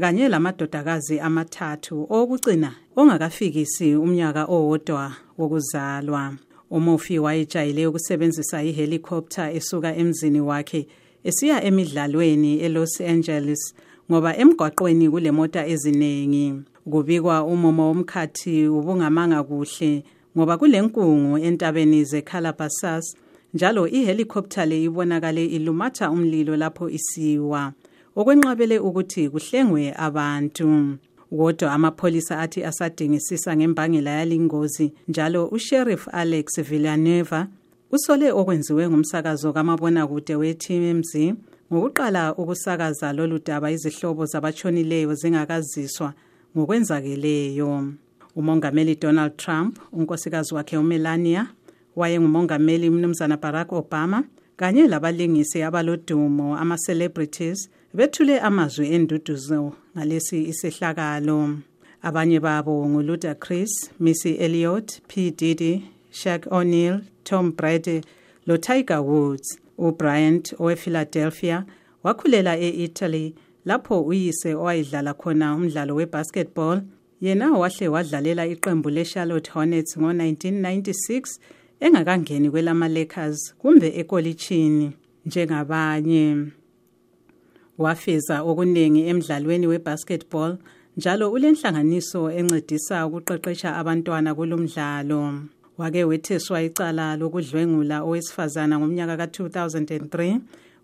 kanye lamadodakazi amathathu owokucina ongakafikisi umnyaka owodwa wokuzalwa umufi wayejayele ukusebenzisa ihelikoptha esuka emzini wakhe esiya emidlalweni elos angeles ngoba emgwaqweni kulemota eziningi kubikwa umumo womkhathi ubungamanga kuhle ngoba kulenkungu entabeni zeCalabasas njalo ihelicopter le ibonakale ilumatha umlilo lapho isiwa okwenqabele ukuthi kuhlengwe abantu kodwa amapholisa athi asadingisisa ngembangela yalingozi njalo usheriff alex villaneva usole okwenziwe ngumsakazo kamabonakude we-tmz ngokuqala ukusakaza lolu daba izihlobo zabatshonileyo zingakaziswa ngokwenzakeleyo umongameli donald trump unkosikazi wakhe umelania wayengumongameli umnumzana barack obama kanye labalingisi abalodumo ama-celebrities bethule amazwi enduduzo ngalesi isehlakalo abanye babo nguluda chris missy elliot p diddy shak o'neil tom brady lotiger woods ubryant owephiladelphia Wakhulela e-Italy lapho uyise owayedlala khona umdlalo webasketball yena wahle wadlalela iqembu le-Charlotte Hornets ngo-1996 engakangeni kwelama-Lakers kumbe ekolitshini njengabanye. Wafeza okuningi emdlalweni webasketball njalo ulenhlanganiso encedisa ukuqeqesha abantwana kulomdlalo wake wetheswa icala lokudlwengula owesifazana ngomnyaka ka-2003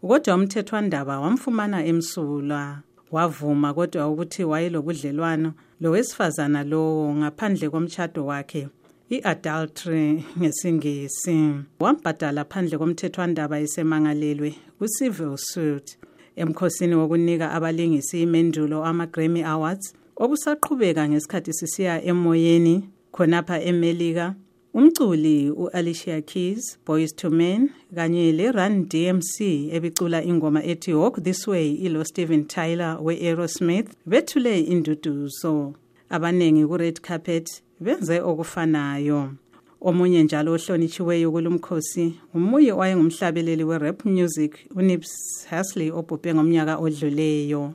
Kodwa umthethwandaba wamfumana emsulwa. Wavuma kodwa ukuthi wayelobudlelwano lowesifazana lowo ngaphandle komtshado wakhe i-adultery ngesingisi wambhadala phandle komthethwandaba esemangalelwe ku-civil suit emkhosini wokunika abalingisi imendulo ama-grammy awards obusaqhubeka ngesikhathi sisiya emoyeni khonapha emelika Umculi u-Alicia Keys, Boys to Men kanye le-Run DMC ebicula ingoma ethi Walk This Way ilo Steven Tyler we-Aerosmith bethule induduzo. Abaningi ku-Red Carpet benze okufanayo. Omunye njalo ohlonitshiweyo kulumkhosi ngumuye owayengumhlabeleli we-rap music uNips Hussle obhubhe ngomnyaka odluleyo.